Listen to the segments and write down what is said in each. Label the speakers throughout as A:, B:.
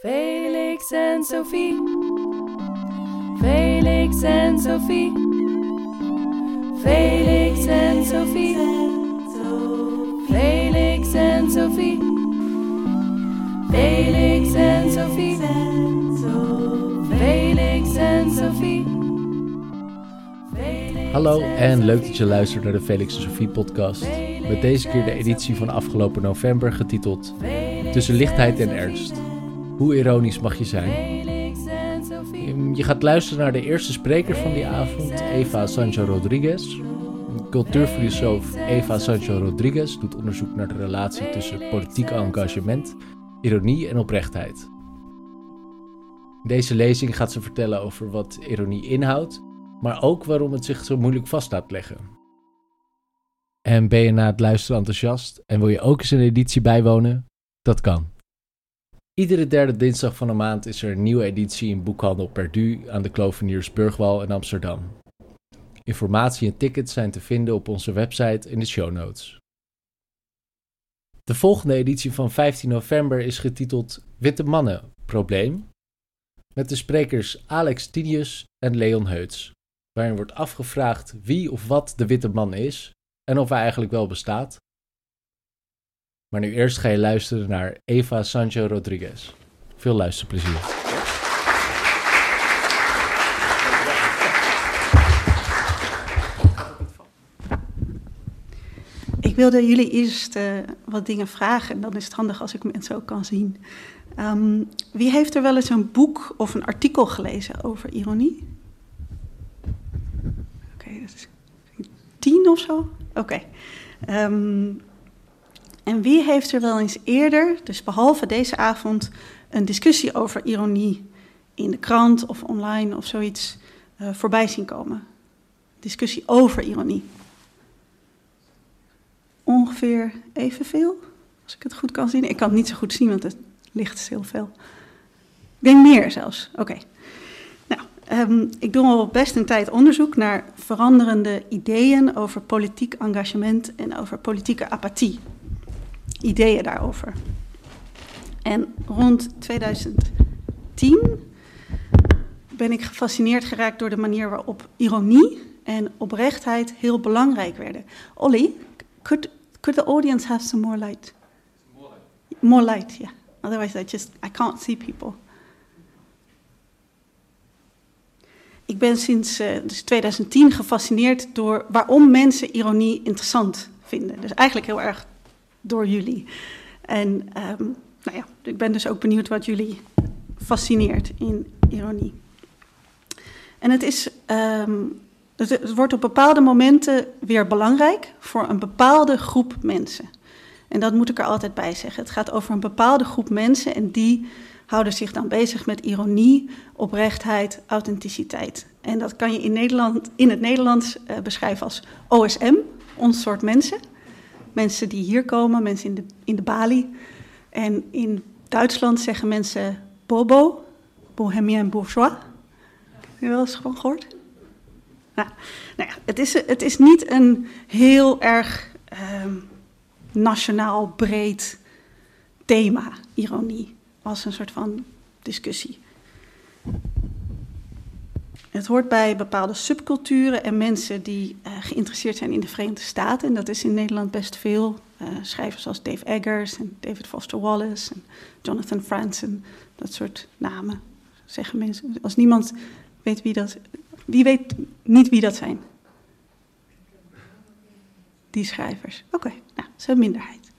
A: Felix en Sophie. Felix en Sophie. Felix en Sophie. Felix en Sophie. Felix en Sophie. Felix en Sophie.
B: Hallo en leuk dat je luistert naar de Felix en Sophie podcast. Met deze keer de editie van afgelopen november getiteld Tussen lichtheid en ernst. Hoe ironisch mag je zijn? Ehm, Je gaat luisteren naar de eerste spreker van die avond, Eva Sancho Rodriguez. Cultuurfilosoof Eva Sancho Rodriguez doet onderzoek naar de relatie tussen politiek engagement, ironie en oprechtheid. In deze lezing gaat ze vertellen over wat ironie inhoudt, maar ook waarom het zich zo moeilijk vast laat leggen. En ben je na het luisteren enthousiast en wil je ook eens een editie bijwonen? Dat kan. Iedere derde dinsdag van de maand is er een nieuwe editie in Boekhandel Perdu aan de Kloveniersburgwal in Amsterdam. Informatie en tickets zijn te vinden op onze website in de show notes. De volgende editie van 15 november is getiteld Witte Mannen Probleem, met de sprekers Alex Tinius en Leon Heuts, waarin wordt afgevraagd wie of wat de witte man is en of hij eigenlijk wel bestaat. Maar nu eerst ga je luisteren naar Eva Sancho Rodriguez. Veel luisterplezier.
C: Ik wilde jullie eerst eh, wat dingen vragen. En dan is het handig als ik mensen ook kan zien. Ehm, wie heeft er wel eens een boek of een artikel gelezen over ironie? Oké, dat is tien of zo? Oké. Ehm, en wie heeft er wel eens eerder, dus behalve deze avond, een discussie over ironie in de krant of online of zoiets eh, voorbij zien komen? Discussie over ironie ongeveer evenveel, als ik het goed kan zien. Ik kan het niet zo goed zien, want het licht heel veel. Ik denk meer zelfs. Oké. Nou, ehm, ik doe al best een tijd onderzoek naar veranderende ideeën over politiek engagement en over politieke apathie. Ideeën daarover. En rond 2010 ben ik gefascineerd geraakt door de manier waarop ironie en oprechtheid heel belangrijk werden. Olly, could could the audience have some more light? More light. Yeah. Otherwise, I just I can't see people. Ik ben sinds uh, dus 2010 gefascineerd door waarom mensen ironie interessant vinden. Dus eigenlijk heel erg door jullie. En um, nou ja, ik ben dus ook benieuwd wat jullie fascineert in ironie. En het is um, het wordt op bepaalde momenten weer belangrijk voor een bepaalde groep mensen. En dat moet ik er altijd bij zeggen. Het gaat over een bepaalde groep mensen en die houden zich dan bezig met ironie, oprechtheid, authenticiteit. En dat kan je in, Nederland, in het Nederlands uh, beschrijven als OSM, ons soort mensen. Mensen die hier komen, mensen in de, in de Bali. En in Duitsland zeggen mensen bobo, bohemien bourgeois. Heb je wel eens gewoon gehoord? Nou, nou ja, het, is, het is niet een heel erg uh, nationaal breed thema, ironie, als een soort van discussie. Het hoort bij bepaalde subculturen en mensen die uh, geïnteresseerd zijn in de Verenigde Staten. En dat is in Nederland best veel. Uh, schrijvers als Dave Eggers en David Foster Wallace en Jonathan Franzen. Dat soort namen zeggen mensen. Als niemand weet wie dat wie weet niet wie dat zijn? Die schrijvers. Oké, okay, nou, een minderheid.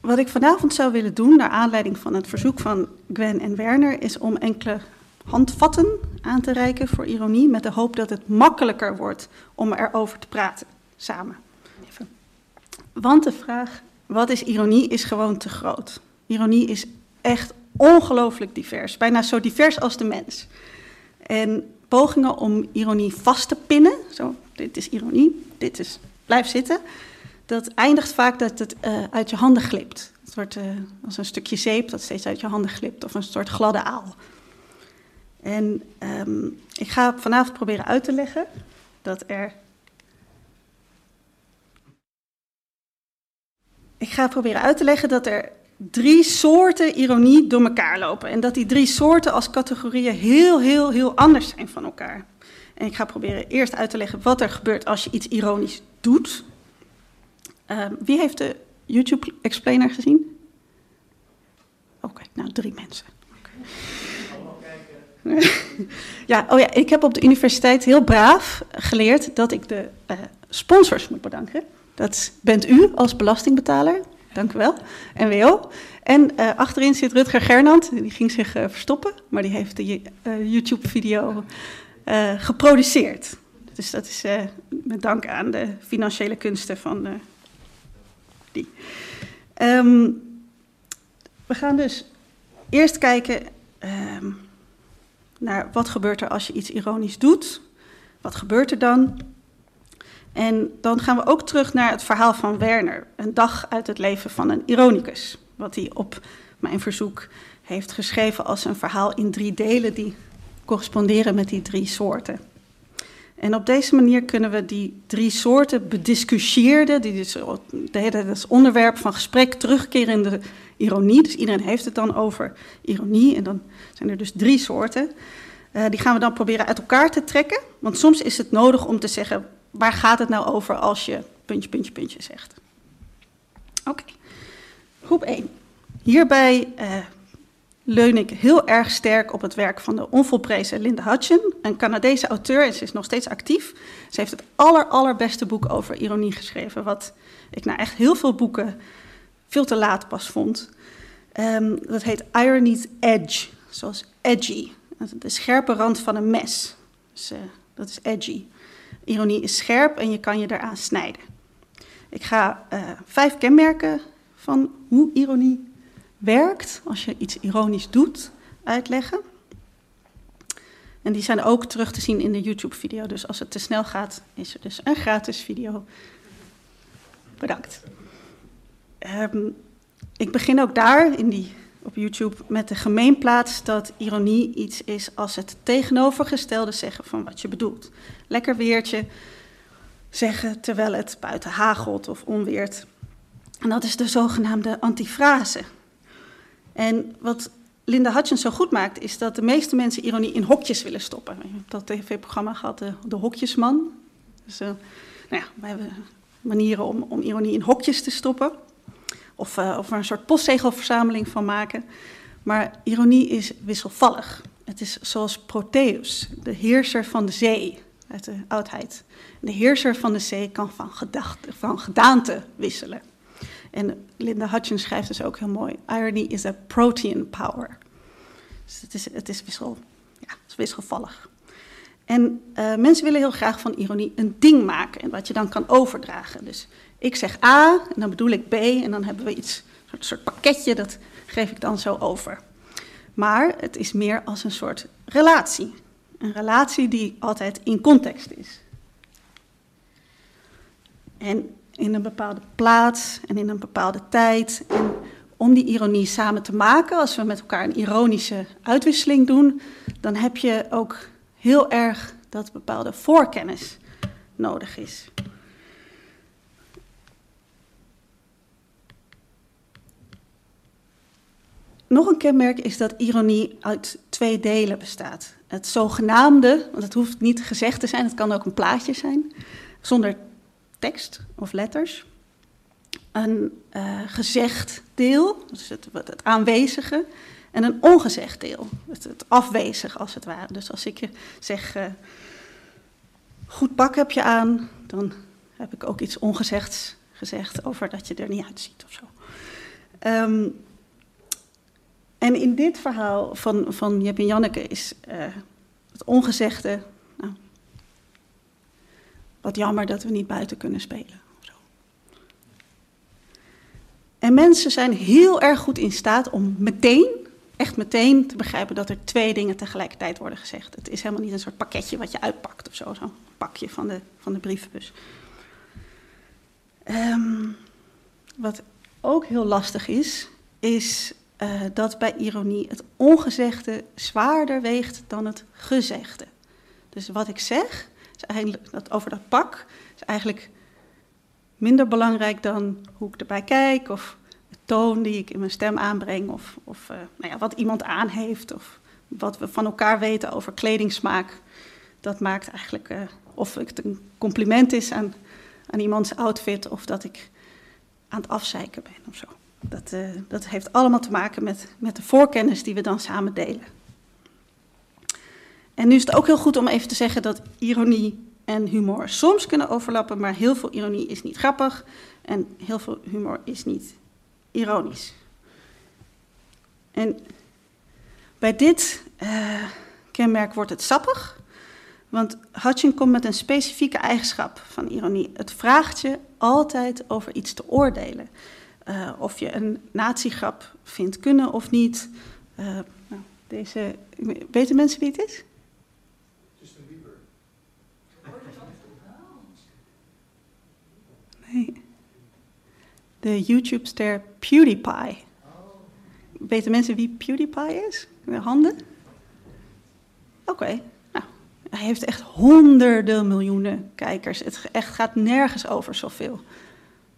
C: Wat ik vanavond zou willen doen, naar aanleiding van het verzoek van Gwen en Werner, is om enkele handvatten aan te reiken voor ironie, met de hoop dat het makkelijker wordt om erover te praten samen. Even. Want de vraag, wat is ironie, is gewoon te groot. Ironie is echt ongelooflijk divers, bijna zo divers als de mens. En pogingen om ironie vast te pinnen, zo, dit is ironie, dit is, blijf zitten, dat eindigt vaak dat het uh, uit je handen glipt. Het wordt uh, als een stukje zeep dat steeds uit je handen glipt, of een soort gladde aal. En um, ik ga vanavond proberen uit te leggen dat er. Ik ga proberen uit te leggen dat er drie soorten ironie door elkaar lopen. En dat die drie soorten als categorieën heel, heel, heel anders zijn van elkaar. En ik ga proberen eerst uit te leggen wat er gebeurt als je iets ironisch doet. Ehm, wie heeft de YouTube Explainer gezien? Oké, nou drie mensen. ja, oh ja, ik heb op de universiteit heel braaf geleerd dat ik de uh, sponsors moet bedanken. Dat bent u als belastingbetaler. Dank u wel. NWO. En uh, achterin zit Rutger Gernand. Die ging zich uh, verstoppen, maar die heeft de YouTube-video geproduceerd. Dus dat is met dank aan de financiële kunsten van die. Um, we gaan dus eerst kijken naar wat gebeurt er als je iets ironisch doet. Wat gebeurt er dan? En dan gaan we ook terug naar het verhaal van Werner, een dag uit het leven van een ironicus. Wat hij op mijn verzoek heeft geschreven als een verhaal in drie delen die corresponderen met die drie soorten. En op deze manier kunnen we die drie soorten bediscussieerde, die dus hele het onderwerp van gesprek terugkeren in de ironie. Dus iedereen heeft het dan over ironie en dan zijn er dus drie soorten. Uh, die gaan we dan proberen uit elkaar te trekken, want soms is het nodig om te zeggen waar gaat het nou over als je puntje, puntje, puntje zegt. Oké, groep 1. Hierbij uh, leun ik heel erg sterk op het werk van de onvolprezen Linda Hutchin, een Canadese auteur en ze is nog steeds actief. Ze heeft het aller, allerbeste boek over ironie geschreven, wat ik nou echt heel veel boeken veel te laat pas vond. Um, dat heet Irony's Edge, zoals edgy, de scherpe rand van een mes. Dus, uh, dat is edgy. Ironie is scherp en je kan je eraan snijden. Ik ga uh, vijf kenmerken van hoe ironie werkt als je iets ironisch doet uitleggen. En die zijn ook terug te zien in de YouTube-video. Dus als het te snel gaat, is er dus een gratis video. Bedankt. Um, ik begin ook daar in die, op YouTube met de gemeenplaats dat ironie iets is als het tegenovergestelde zeggen van wat je bedoelt. Lekker weertje zeggen terwijl het buiten hagelt of onweert. En dat is de zogenaamde antifrase. En wat Linda Hutchins zo goed maakt, is dat de meeste mensen ironie in hokjes willen stoppen. Je hebt dat tv-programma gehad, de, de Hokjesman. Dus, uh, nou ja, we hebben manieren om, om ironie in hokjes te stoppen. Of, uh, of er een soort postzegelverzameling van maken. Maar ironie is wisselvallig. Het is zoals Proteus, de heerser van de zee uit de oudheid. De heerser van de zee kan van, gedachte, van gedaante wisselen. En Linda Hutchins schrijft dus ook heel mooi: Irony is a protein power. Dus het is, het is, ja, het is wisselvallig. En uh, mensen willen heel graag van ironie een ding maken en wat je dan kan overdragen. Dus ik zeg A en dan bedoel ik B en dan hebben we iets, een soort pakketje, dat geef ik dan zo over. Maar het is meer als een soort relatie. Een relatie die altijd in context is. En in een bepaalde plaats en in een bepaalde tijd. En om die ironie samen te maken, als we met elkaar een ironische uitwisseling doen, dan heb je ook heel erg dat bepaalde voorkennis nodig is. Nog een kenmerk is dat ironie uit twee delen bestaat. Het zogenaamde, want het hoeft niet gezegd te zijn, het kan ook een plaatje zijn, zonder tekst of letters. Een uh, gezegd deel, dus het, het, aanwezige, en een ongezegd deel, het, het als het ware. Dus als ik je zeg, uh, goed pak heb je aan, dan heb ik ook iets ongezegds gezegd over dat je er niet uitziet of zo. Um, en in dit verhaal van, van en Janneke is uh, het ongezegde. Nou, wat jammer dat we niet buiten kunnen spelen. En mensen zijn heel erg goed in staat om meteen, echt meteen, te begrijpen dat er twee dingen tegelijkertijd worden gezegd. Het is helemaal niet een soort pakketje wat je uitpakt of zo, zo'n pakje van de, van de brievenbus. Um, wat ook heel lastig is, is uh, dat bij ironie het ongezegde zwaarder weegt dan het gezegde. Dus wat ik zeg is eigenlijk, dat over dat pak is eigenlijk minder belangrijk dan hoe ik erbij kijk of het toon die ik in mijn stem aanbreng, of, of nou ja, wat iemand aan heeft, of wat we van elkaar weten over kledingsmaak. Dat maakt eigenlijk of het een compliment is aan, aan iemands outfit, of dat ik aan het afzeiken ben of zo. Dat, uh, dat heeft allemaal te maken met, met de voorkennis die we dan samen delen. En nu is het ook heel goed om even te zeggen dat ironie en humor soms kunnen overlappen, maar heel veel ironie is niet grappig en heel veel humor is niet ironisch. En bij dit uh, kenmerk wordt het sappig, want Hutchin komt met een specifieke eigenschap van ironie. Het vraagt je altijd over iets te oordelen. Uh, of je een natiegrap vindt kunnen of niet. Uh, nou, deze, weten mensen wie het is? Justin Bieber. Nee. De YouTube-ster PewDiePie. Weten mensen wie PewDiePie is? De handen? Oké. Okay. Nou, hij heeft echt honderden miljoenen kijkers. Het echt gaat nergens over zoveel.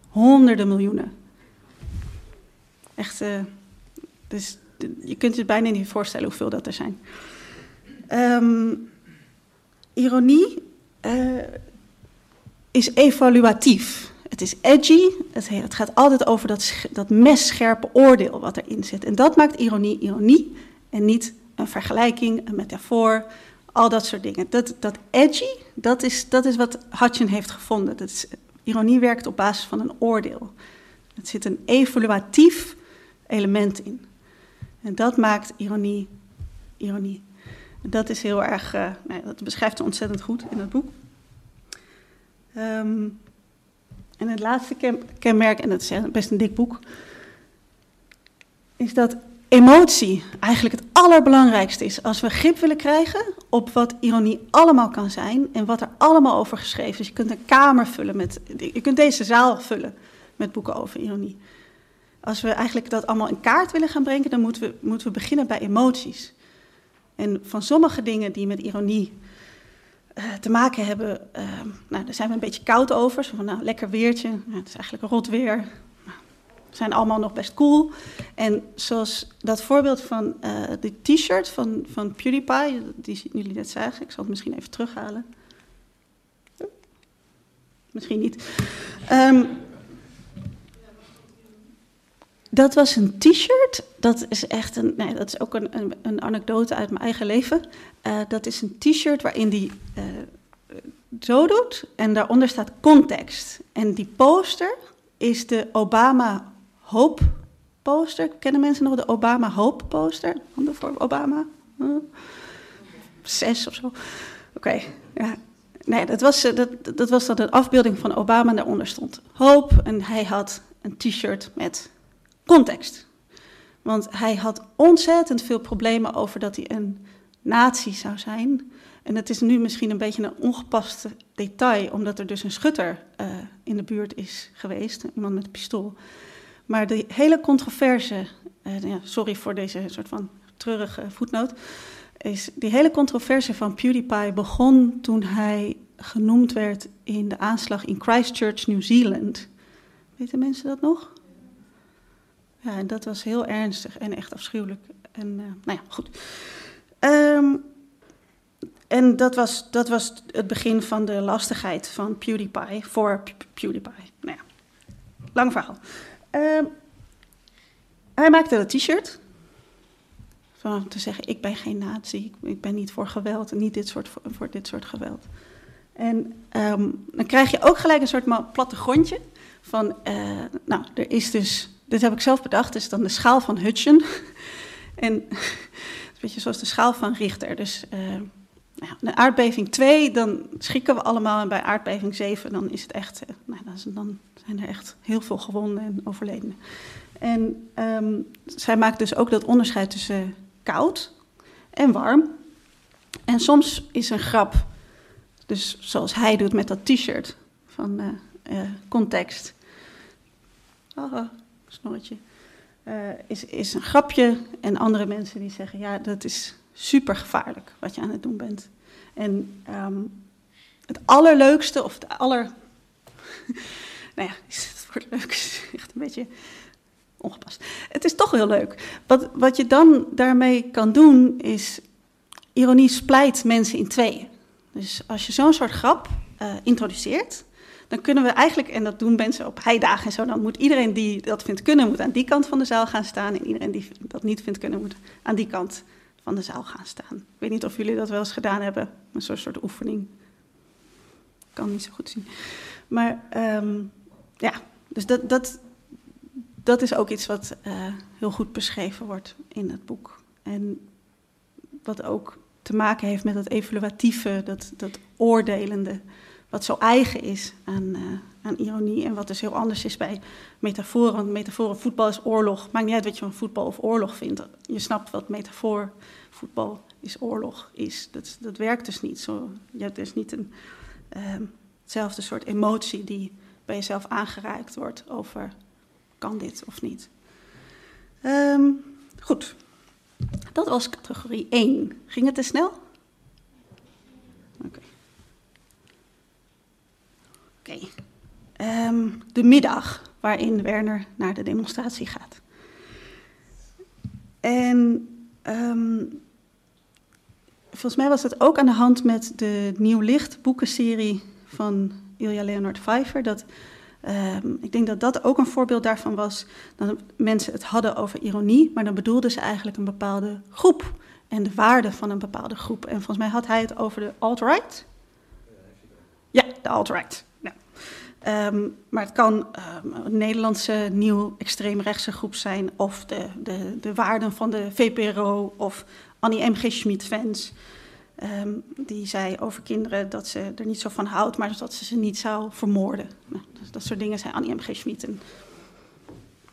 C: Honderden miljoenen. Uh, dus je kunt je bijna niet voorstellen hoeveel dat er zijn. Um, ironie uh, is evaluatief. Het is edgy. Het, het, gaat altijd over dat, dat messcherpe oordeel wat erin zit. En dat maakt ironie ironie en niet een vergelijking, een metafoor, al dat soort dingen. Dat, dat edgy, dat is, dat is wat Hutchin heeft gevonden. Dat ironie werkt op basis van een oordeel. Er zit een evaluatief element in. En dat maakt ironie ironie. Dat is heel erg, uh, nou, dat beschrijft ze ontzettend goed in het boek. Um, en het laatste kenmerk, en dat is best een dik boek, is dat emotie eigenlijk het allerbelangrijkste is. Als we grip willen krijgen op wat ironie allemaal kan zijn en wat er allemaal over geschreven is. Je kunt een kamer vullen met, je kunt deze zaal vullen met boeken over ironie. Als we eigenlijk dat allemaal in kaart willen gaan brengen, dan moeten we, moeten we beginnen bij emoties. En van sommige dingen die met ironie uh, te maken hebben, uh, nou, daar zijn we een beetje koud over. Zo van, nou, lekker weertje, nou, het is eigenlijk rot weer. Nou, zijn allemaal nog best cool. En zoals dat voorbeeld van uh, de t-shirt van, van PewDiePie, die jullie net zagen, ik zal het misschien even terughalen. Misschien niet. Um, dat was een t-shirt. Dat is echt een. Nee, dat is ook een, een, een anekdote uit mijn eigen leven. Uh, dat is een t-shirt waarin die uh, zo doet. En daaronder staat context. En die poster is de Obama Hope poster. Kennen mensen nog de Obama Hope poster? Handen voor Obama? Huh? Zes of zo. Oké, ja. Nee, dat was, dat, dat was een afbeelding van Obama en daaronder stond hoop. En hij had een t-shirt met context. Want hij had ontzettend veel problemen over dat hij een nazi zou zijn. En het is nu misschien een beetje een ongepast detail, omdat er dus een schutter uh, in de buurt is geweest, iemand met een pistool. Maar de hele controverse, uh, ja, sorry voor deze soort van treurige voetnoot, is die hele controverse van PewDiePie begon toen hij genoemd werd in de aanslag in Christchurch, New Zealand. Weten mensen dat nog? Ja, en dat was heel ernstig en echt afschuwelijk. En uh, nou ja, goed. Um, en dat was, dat was het begin van de lastigheid van PewDiePie voor PewDiePie. Nou ja, lang verhaal. Um, hij maakte een t-shirt. Van te zeggen, ik ben geen nazi, ik, ben niet voor geweld, niet dit soort, voor, dit soort geweld. En um, dan krijg je ook gelijk een soort plattegrondje van, uh, nou, er is dus dit heb ik zelf bedacht, is dan de schaal van Hutchen. en een beetje zoals de schaal van Richter. Dus uh, nou, een aardbeving 2, dan schrikken we allemaal. En bij aardbeving 7, dan is het echt, uh, nou, dan zijn er echt heel veel gewonden en overledenen. En um, zij maakt dus ook dat onderscheid tussen koud en warm. En soms is een grap, dus zoals hij doet met dat t-shirt van uh, context. Oh, snorretje, uh, is, is een grapje. En andere mensen die zeggen, ja, dat is super gevaarlijk wat je aan het doen bent. En um, het allerleukste, of het aller... nou ja, is het woord leuk echt een beetje... ongepast. Het is toch heel leuk. Wat, wat je dan daarmee kan doen, is ironie splijt mensen in tweeën. Dus als je zo'n soort grap uh, introduceert, dan kunnen we eigenlijk, en dat doen mensen op heidagen en zo, dan moet iedereen die dat vindt kunnen, moet aan die kant van de zaal gaan staan. En iedereen die dat niet vindt kunnen, moet aan die kant van de zaal gaan staan. Ik weet niet of jullie dat wel eens gedaan hebben, een soort, soort oefening. Ik kan niet zo goed zien. Maar um, ja, dus dat, dat, dat is ook iets wat uh, heel goed beschreven wordt in het boek. En wat ook te maken heeft met dat evaluatieve, dat, dat oordelende, wat zo eigen is aan, uh, aan ironie en wat dus heel anders is bij metaforen. Want metaforen, voetbal is oorlog. Maakt niet uit wat je van voetbal of oorlog vindt. Je snapt wat metafoor, voetbal is oorlog is. Dat, dat werkt dus niet zo. Je hebt dus niet een, uh, hetzelfde soort emotie die bij jezelf aangereikt wordt over kan dit of niet. Um, goed, dat was categorie 1. Ging het te snel? Oké. Okay. Oké. Um, de middag waarin Werner naar de demonstratie gaat. En um, volgens mij was dat ook aan de hand met de Nieuw Licht boekenserie van Ilja Leonard Pfeiffer. Dat, um, ik denk dat dat ook een voorbeeld daarvan was. Dat mensen het hadden over ironie, maar dan bedoelden ze eigenlijk een bepaalde groep. En de waarde van een bepaalde groep. En volgens mij had hij het over de alt-right. Ja, de alt-right. Um, maar het kan um, een Nederlandse nieuw extreemrechtse groep zijn, of de, de, de waarden van de VPRO, of Annie M. G. Schmid fans. Um, die zei over kinderen dat ze er niet zo van houdt, maar dat ze ze niet zou vermoorden. Nou, dat, soort dingen zei Annie M. G. Schmid. En,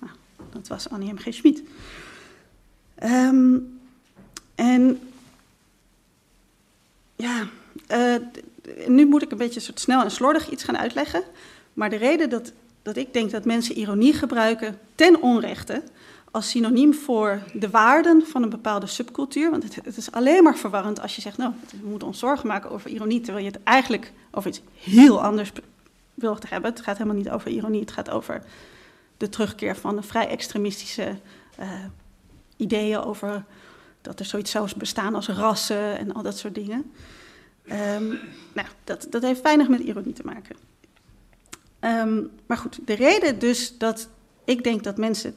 C: nou, dat was Annie M. G. Schmid. En ja, uh, nu moet ik een beetje soort snel en slordig iets gaan uitleggen. Maar de reden dat, dat ik denk dat mensen ironie gebruiken ten onrechte als synoniem voor de waarden van een bepaalde subcultuur. Want het, het, is alleen maar verwarrend als je zegt, nou, we moeten ons zorgen maken over ironie, terwijl je het eigenlijk over iets heel anders wilt hebben. Het gaat helemaal niet over ironie, het gaat over de terugkeer van de vrij extremistische uh, ideeën over dat er zoiets zou bestaan als rassen en al dat soort dingen. Um, nou, dat, dat heeft weinig met ironie te maken. Um, maar goed, de reden dus dat ik denk dat mensen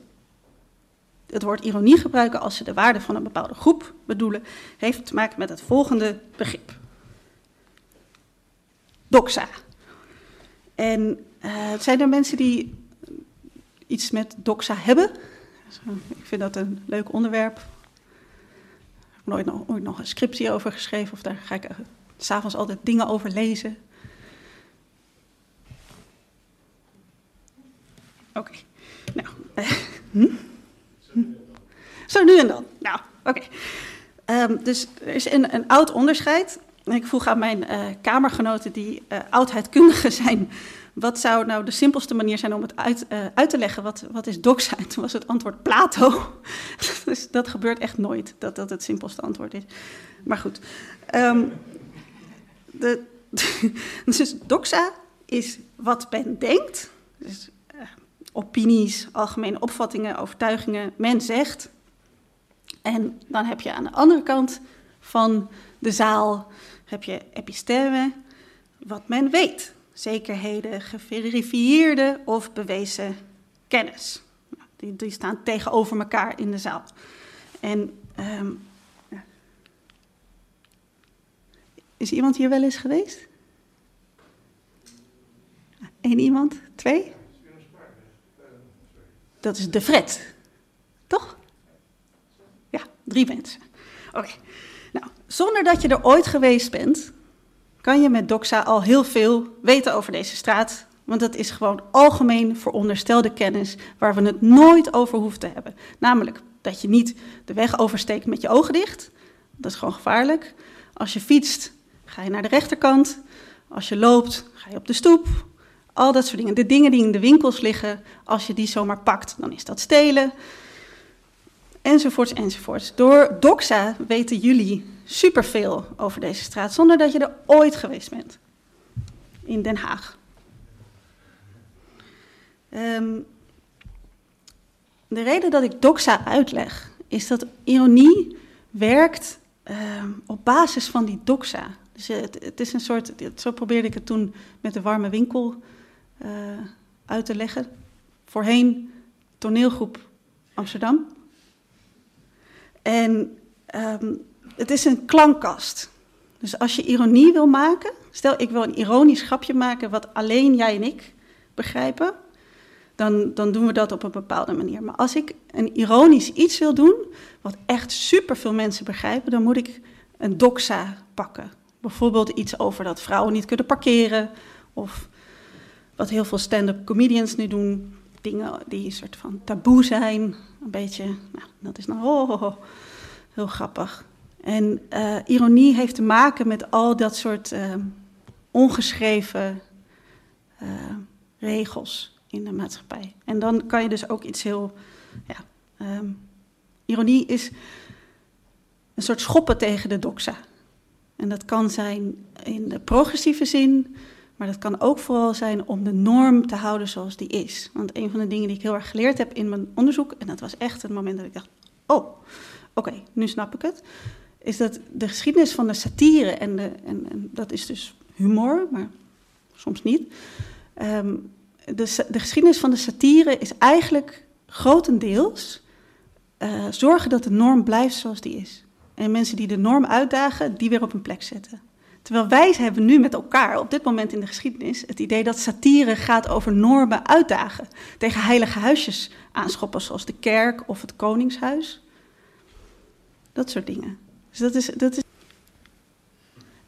C: het woord ironie gebruiken als ze de waarde van een bepaalde groep bedoelen, heeft te maken met het volgende begrip. Doxa. En uh, zijn er mensen die iets met doxa hebben? Ik vind dat een leuk onderwerp. Ik heb nooit nog, ooit nog een scriptie over geschreven, of daar ga ik uh, s'avonds altijd dingen over lezen. Oké. Nou, uh, hm? Zo nu en dan. Nou, oké. Um, dus er is een, een, oud onderscheid. Ik vroeg aan mijn uh, kamergenoten die uh, oudheidkundigen zijn... wat zou nou de simpelste manier zijn om het uit, uh, uit te leggen? Wat, wat is doxa? En toen was het antwoord Plato. dus dat gebeurt echt nooit, dat dat het simpelste antwoord is. Maar goed. Um, de, dus doxa is wat men denkt... Dus, opinies, algemene opvattingen, overtuigingen. Men zegt. En dan heb je aan de andere kant van de zaal heb je episteme, wat men weet. Zekerheden, geverifieerde of bewezen kennis. Die, die staan tegenover elkaar in de zaal. En ja. is iemand hier wel eens geweest? Eén iemand? Twee? Dat is de Fred. Toch? Ja, drie mensen. Oké. Nou, zonder dat je er ooit geweest bent, kan je met Doxa al heel veel weten over deze straat. Want dat is gewoon algemeen veronderstelde kennis waar we het nooit over hoeven te hebben. Namelijk dat je niet de weg oversteekt met je ogen dicht. Dat is gewoon gevaarlijk. Als je fietst, ga je naar de rechterkant. Als je loopt, ga je op de stoep. Al dat soort dingen. De dingen die in de winkels liggen, als je die zomaar pakt, dan is dat stelen. Enzovoorts, enzovoorts. Door Doxa weten jullie superveel over deze straat, zonder dat je er ooit geweest bent. In Den Haag. Um, de reden dat ik doxa uitleg, is dat ironie werkt uh, op basis van die doxa. Dus het, het, is een soort, zo probeerde ik het toen met de warme winkel uh, uit te leggen. Voorheen toneelgroep Amsterdam. En um, het is een klankkast. Dus als je ironie wil maken, stel ik wil een ironisch grapje maken wat alleen jij en ik begrijpen, dan, dan doen we dat op een bepaalde manier. Maar als ik een ironisch iets wil doen, wat echt superveel mensen begrijpen, dan moet ik een doxa pakken. Bijvoorbeeld iets over dat vrouwen niet kunnen parkeren, of wat heel veel stand-up comedians nu doen, dingen die een soort van taboe zijn. Een beetje, nou, dat is nou oh, heel grappig. En uh, ironie heeft te maken met al dat soort uh, ongeschreven uh, regels in de maatschappij. En dan kan je dus ook iets heel. Ja, um, ironie is een soort schoppen tegen de doxa. En dat kan zijn in de progressieve zin, maar dat kan ook vooral zijn om de norm te houden zoals die is. Want een van de dingen die ik heel erg geleerd heb in mijn onderzoek, en dat was echt het moment dat ik dacht: oh, oké, nu snap ik het. Is dat de geschiedenis van de satire, en, de, en, en dat is dus humor, maar soms niet. Um, de, de, geschiedenis van de satire is eigenlijk grotendeels uh, zorgen dat de norm blijft zoals die is. En mensen die de norm uitdagen, die weer op een plek zetten. Terwijl wij hebben nu met elkaar op dit moment in de geschiedenis het idee dat satire gaat over normen uitdagen. Tegen heilige huisjes aanschoppen, zoals de kerk of het koningshuis. Dat soort dingen. Dus dat is, dat is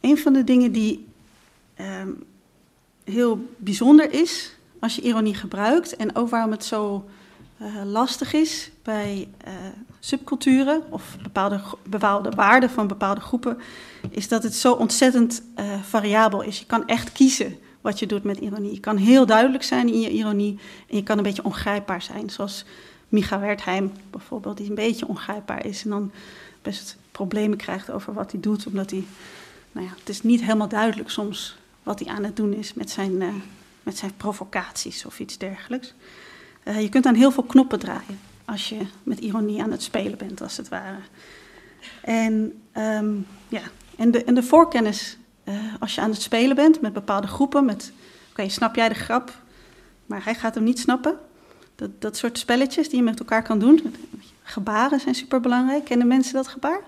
C: een van de dingen die um, heel bijzonder is als je ironie gebruikt. En ook waarom het zo uh, lastig is bij uh, subculturen of bepaalde, bepaalde waarden van bepaalde groepen, is dat het zo ontzettend uh, variabel is. Je kan echt kiezen wat je doet met ironie. Je kan heel duidelijk zijn in je ironie en je kan een beetje ongrijpbaar zijn. Zoals Micha Wertheim bijvoorbeeld, die een beetje ongrijpbaar is en dan best problemen krijgt over wat hij doet, omdat hij, nou ja, het is niet helemaal duidelijk soms wat hij aan het doen is met zijn, uh, met zijn provocaties of iets dergelijks. Uh, je kunt aan heel veel knoppen draaien als je met ironie aan het spelen bent, als het ware. En, um, ja, en, de, en de voorkennis, uh, als je aan het spelen bent met bepaalde groepen, met, oké, okay, snap jij de grap, maar hij gaat hem niet snappen. Dat, dat soort spelletjes die je met elkaar kan doen. Gebaren zijn superbelangrijk. Kennen mensen dat gebaar?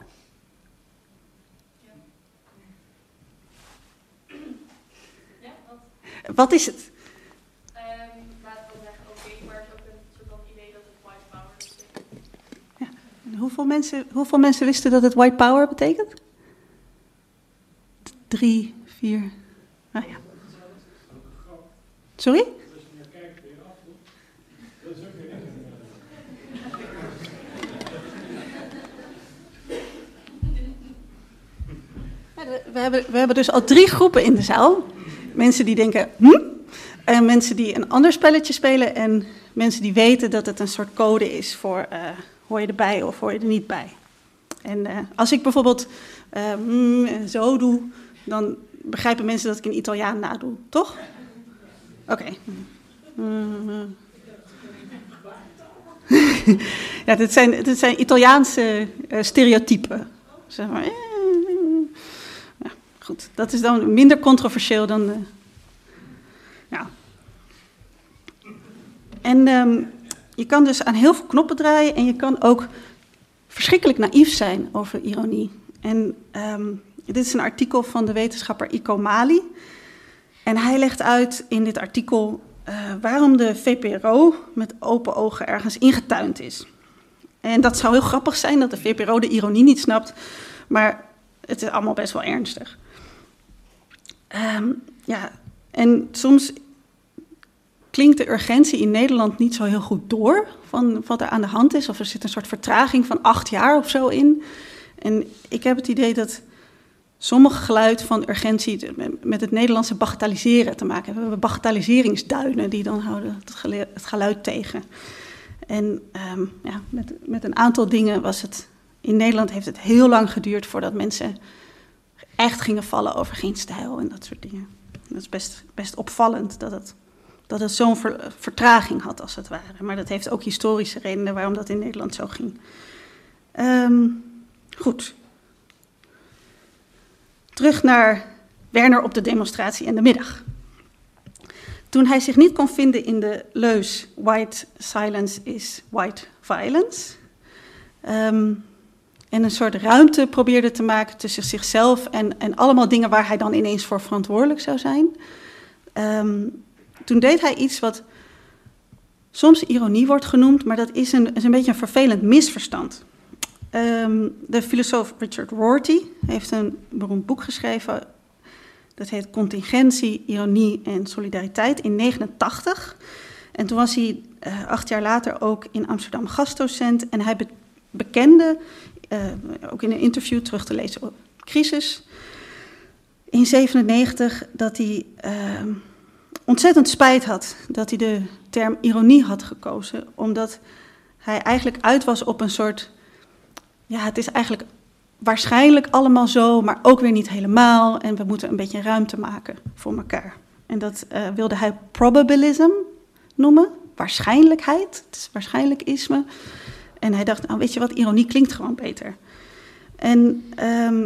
C: Wat is het?
D: Um, laten we zeggen, oké, okay, maar het is ook een soort van idee dat het white power betekent.
C: Ja. En hoeveel, mensen, hoeveel mensen wisten dat het white power betekent? Drie, vier. Nou ja. Sorry? We hebben, we hebben dus al drie groepen in de zaal. Mensen die denken, hm? En mensen die een ander spelletje spelen. En mensen die weten dat het een soort code is voor uh, hoor je erbij of hoor je er niet bij. En uh, als ik bijvoorbeeld uh, mm, zo doe, dan begrijpen mensen dat ik een Italiaan nadoe, toch? Oké. Okay. Ja, dit zijn, dit zijn Italiaanse stereotypen. Zeg maar, Goed, dat is dan minder controversieel dan. Ja. En um, je kan dus aan heel veel knoppen draaien en je kan ook verschrikkelijk naïef zijn over ironie. En um, dit is een artikel van de wetenschapper Iko Mali. En hij legt uit in dit artikel uh, waarom de VPRO met open ogen ergens ingetuind is. En dat zou heel grappig zijn dat de VPRO de ironie niet snapt, maar het is allemaal best wel ernstig. Um, ja, en soms klinkt de urgentie in Nederland niet zo heel goed door van wat er aan de hand is. Of er zit een soort vertraging van acht jaar of zo in. En ik heb het idee dat sommige geluid van urgentie met het Nederlandse bagatelliseren te maken hebben. We hebben bagatelliseringsduinen die dan houden het geluid tegen. En um, ja, met, met een aantal dingen was het. In Nederland heeft het heel lang geduurd voordat mensen echt gingen vallen over geen stijl en dat soort dingen. Dat is best, best opvallend dat het dat het zo'n ver- vertraging had, als het ware. Maar dat heeft ook historische redenen waarom dat in Nederland zo ging. Ehm, goed. Terug naar Werner op de demonstratie in de middag. Toen hij zich niet kon vinden in de leus White silence is white violence. ehm, en een soort ruimte probeerde te maken tussen zichzelf en, en allemaal dingen waar hij dan ineens voor verantwoordelijk zou zijn. Ehm, toen deed hij iets wat soms ironie wordt genoemd, maar dat is een, een beetje een vervelend misverstand. Ehm, de filosoof Richard Rorty heeft een beroemd boek geschreven. Dat heet Contingentie, Ironie en Solidariteit in 89. En toen was hij eh, acht jaar later ook in Amsterdam gastdocent. En hij be- bekende, eh, ook in een interview terug te lezen op Crisis, in 97 dat hij ehm, ontzettend spijt had dat hij de term ironie had gekozen. Omdat hij eigenlijk uit was op een soort ja, het is eigenlijk waarschijnlijk allemaal zo, maar ook weer niet helemaal. En we moeten een beetje ruimte maken voor elkaar. En dat eh, wilde hij probabilism noemen, waarschijnlijkheid. Het is waarschijnlijkisme. En hij dacht, nou weet je wat, ironie klinkt gewoon beter. En ehm,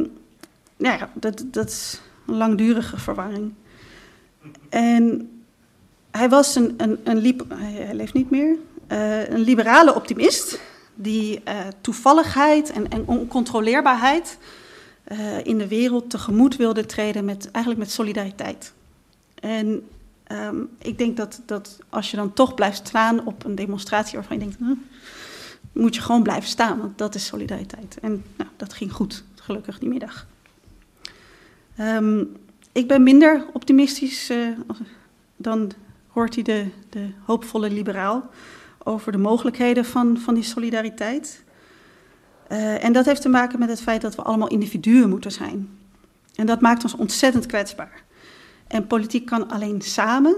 C: nou ja, dat, dat is een langdurige verwarring. En hij was een, een, een liep, hij, leeft niet meer, eh, een liberale optimist die uh, toevalligheid en, en oncontroleerbaarheid uh, in de wereld tegemoet wilde treden met eigenlijk met solidariteit. En um, ik denk dat, dat als je dan toch blijft staan op een demonstratie waarvan je denkt, moet je gewoon blijven staan, want dat is solidariteit. En nou, dat ging goed, gelukkig die middag. Um, ik ben minder optimistisch uh, dan hoort hij de, de hoopvolle liberaal over de mogelijkheden van, van die solidariteit. Uh, en dat heeft te maken met het feit dat we allemaal individuen moeten zijn. En dat maakt ons ontzettend kwetsbaar. En politiek kan alleen samen,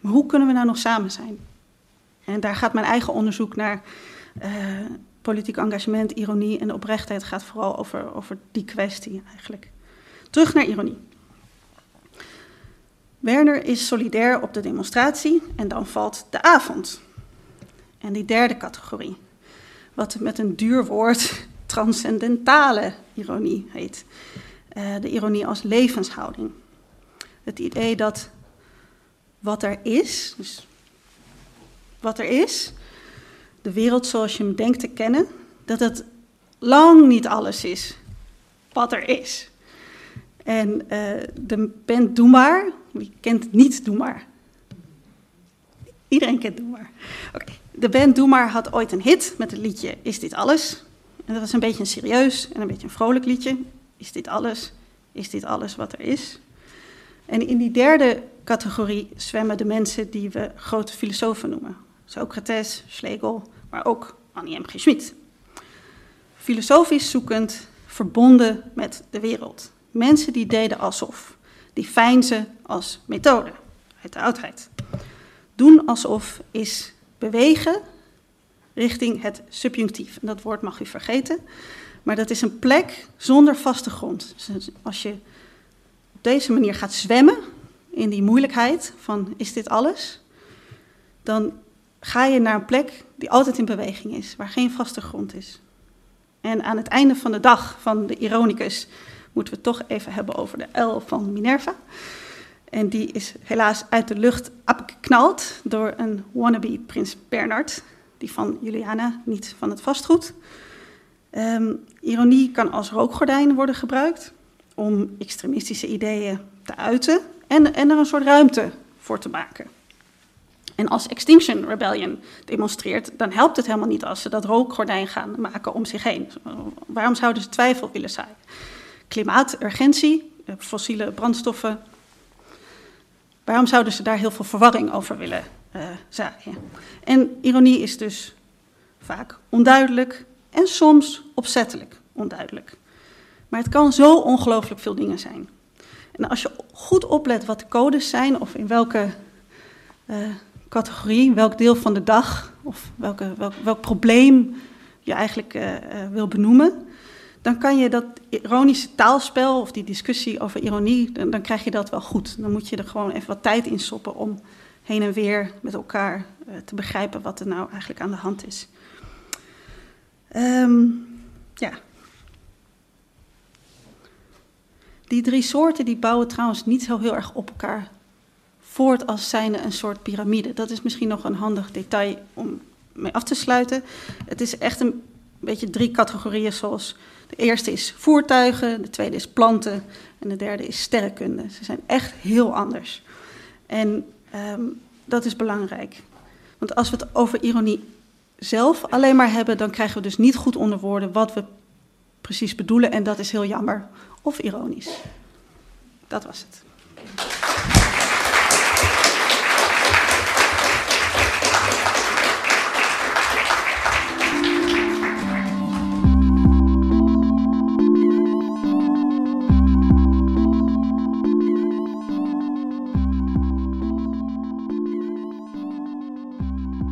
C: maar hoe kunnen we nou nog samen zijn? En daar gaat mijn eigen onderzoek naar uh, politiek engagement, ironie en oprechtheid gaat vooral over, over die kwestie eigenlijk. Terug naar ironie. Werner is solidair op de demonstratie en dan valt de avond. En die derde categorie, wat met een duur woord transcendentale ironie heet. Uh, de ironie als levenshouding. Het idee dat wat er is, dus wat er is, de wereld zoals je hem denkt te kennen, dat het lang niet alles is wat er is. En uh, de band Doe wie kent niet Doe? Iedereen kent Doe. De band Doe Maar had ooit een hit met het liedje Is dit alles? En dat was een beetje een serieus en een beetje een vrolijk liedje. Is dit alles? Is dit alles wat er is? En in die derde categorie zwemmen de mensen die we grote filosofen noemen. Socrates, Schlegel, maar ook Annie M. G. Schmid. Filosofisch zoekend, verbonden met de wereld. Mensen die deden alsof. Die feinzen als methode uit de oudheid. Doen alsof is bewegen richting het subjunctief. En dat woord mag u vergeten, maar dat is een plek zonder vaste grond. Dus als je op deze manier gaat zwemmen in die moeilijkheid van is dit alles, dan ga je naar een plek die altijd in beweging is, waar geen vaste grond is. En aan het einde van de dag van de Ironicus moeten we toch even hebben over de L van Minerva. En die is helaas uit de lucht abgeknald door een wannabe prins Bernard, die van Juliana, niet van het vastgoed. Um, ironie kan als rookgordijn worden gebruikt om extremistische ideeën te uiten en, en er een soort ruimte voor te maken. En als Extinction Rebellion demonstreert, dan helpt het helemaal niet als ze dat rookgordijn gaan maken om zich heen. Waarom zouden ze twijfel willen zaaien? Klimaaturgentie, fossiele brandstoffen. Waarom zouden ze daar heel veel verwarring over willen uh, zaaien? En ironie is dus vaak onduidelijk en soms opzettelijk onduidelijk. Maar het kan zo ongelooflijk veel dingen zijn. En als je goed oplet wat de codes zijn of in welke uh, categorie, welk deel van de dag of welke, welk, welk probleem je eigenlijk wil benoemen, dan kan je dat ironische taalspel of die discussie over ironie, dan, krijg je dat wel goed. Dan moet je er gewoon even wat tijd in stoppen om heen en weer met elkaar eh, te begrijpen wat er nou eigenlijk aan de hand is. Ehm, ja. Die drie soorten die bouwen trouwens niet zo heel erg op elkaar voort als zijnde een soort piramide. Dat is misschien nog een handig detail om mee af te sluiten. Het is echt een beetje drie categorieën zoals de eerste is voertuigen, de tweede is planten en de derde is sterrenkunde. Ze zijn echt heel anders. En ehm, dat is belangrijk. Want als we het over ironie zelf alleen maar hebben, dan krijgen we dus niet goed onder woorden wat we precies bedoelen. En dat is heel jammer. Of ironisch. Dat was het.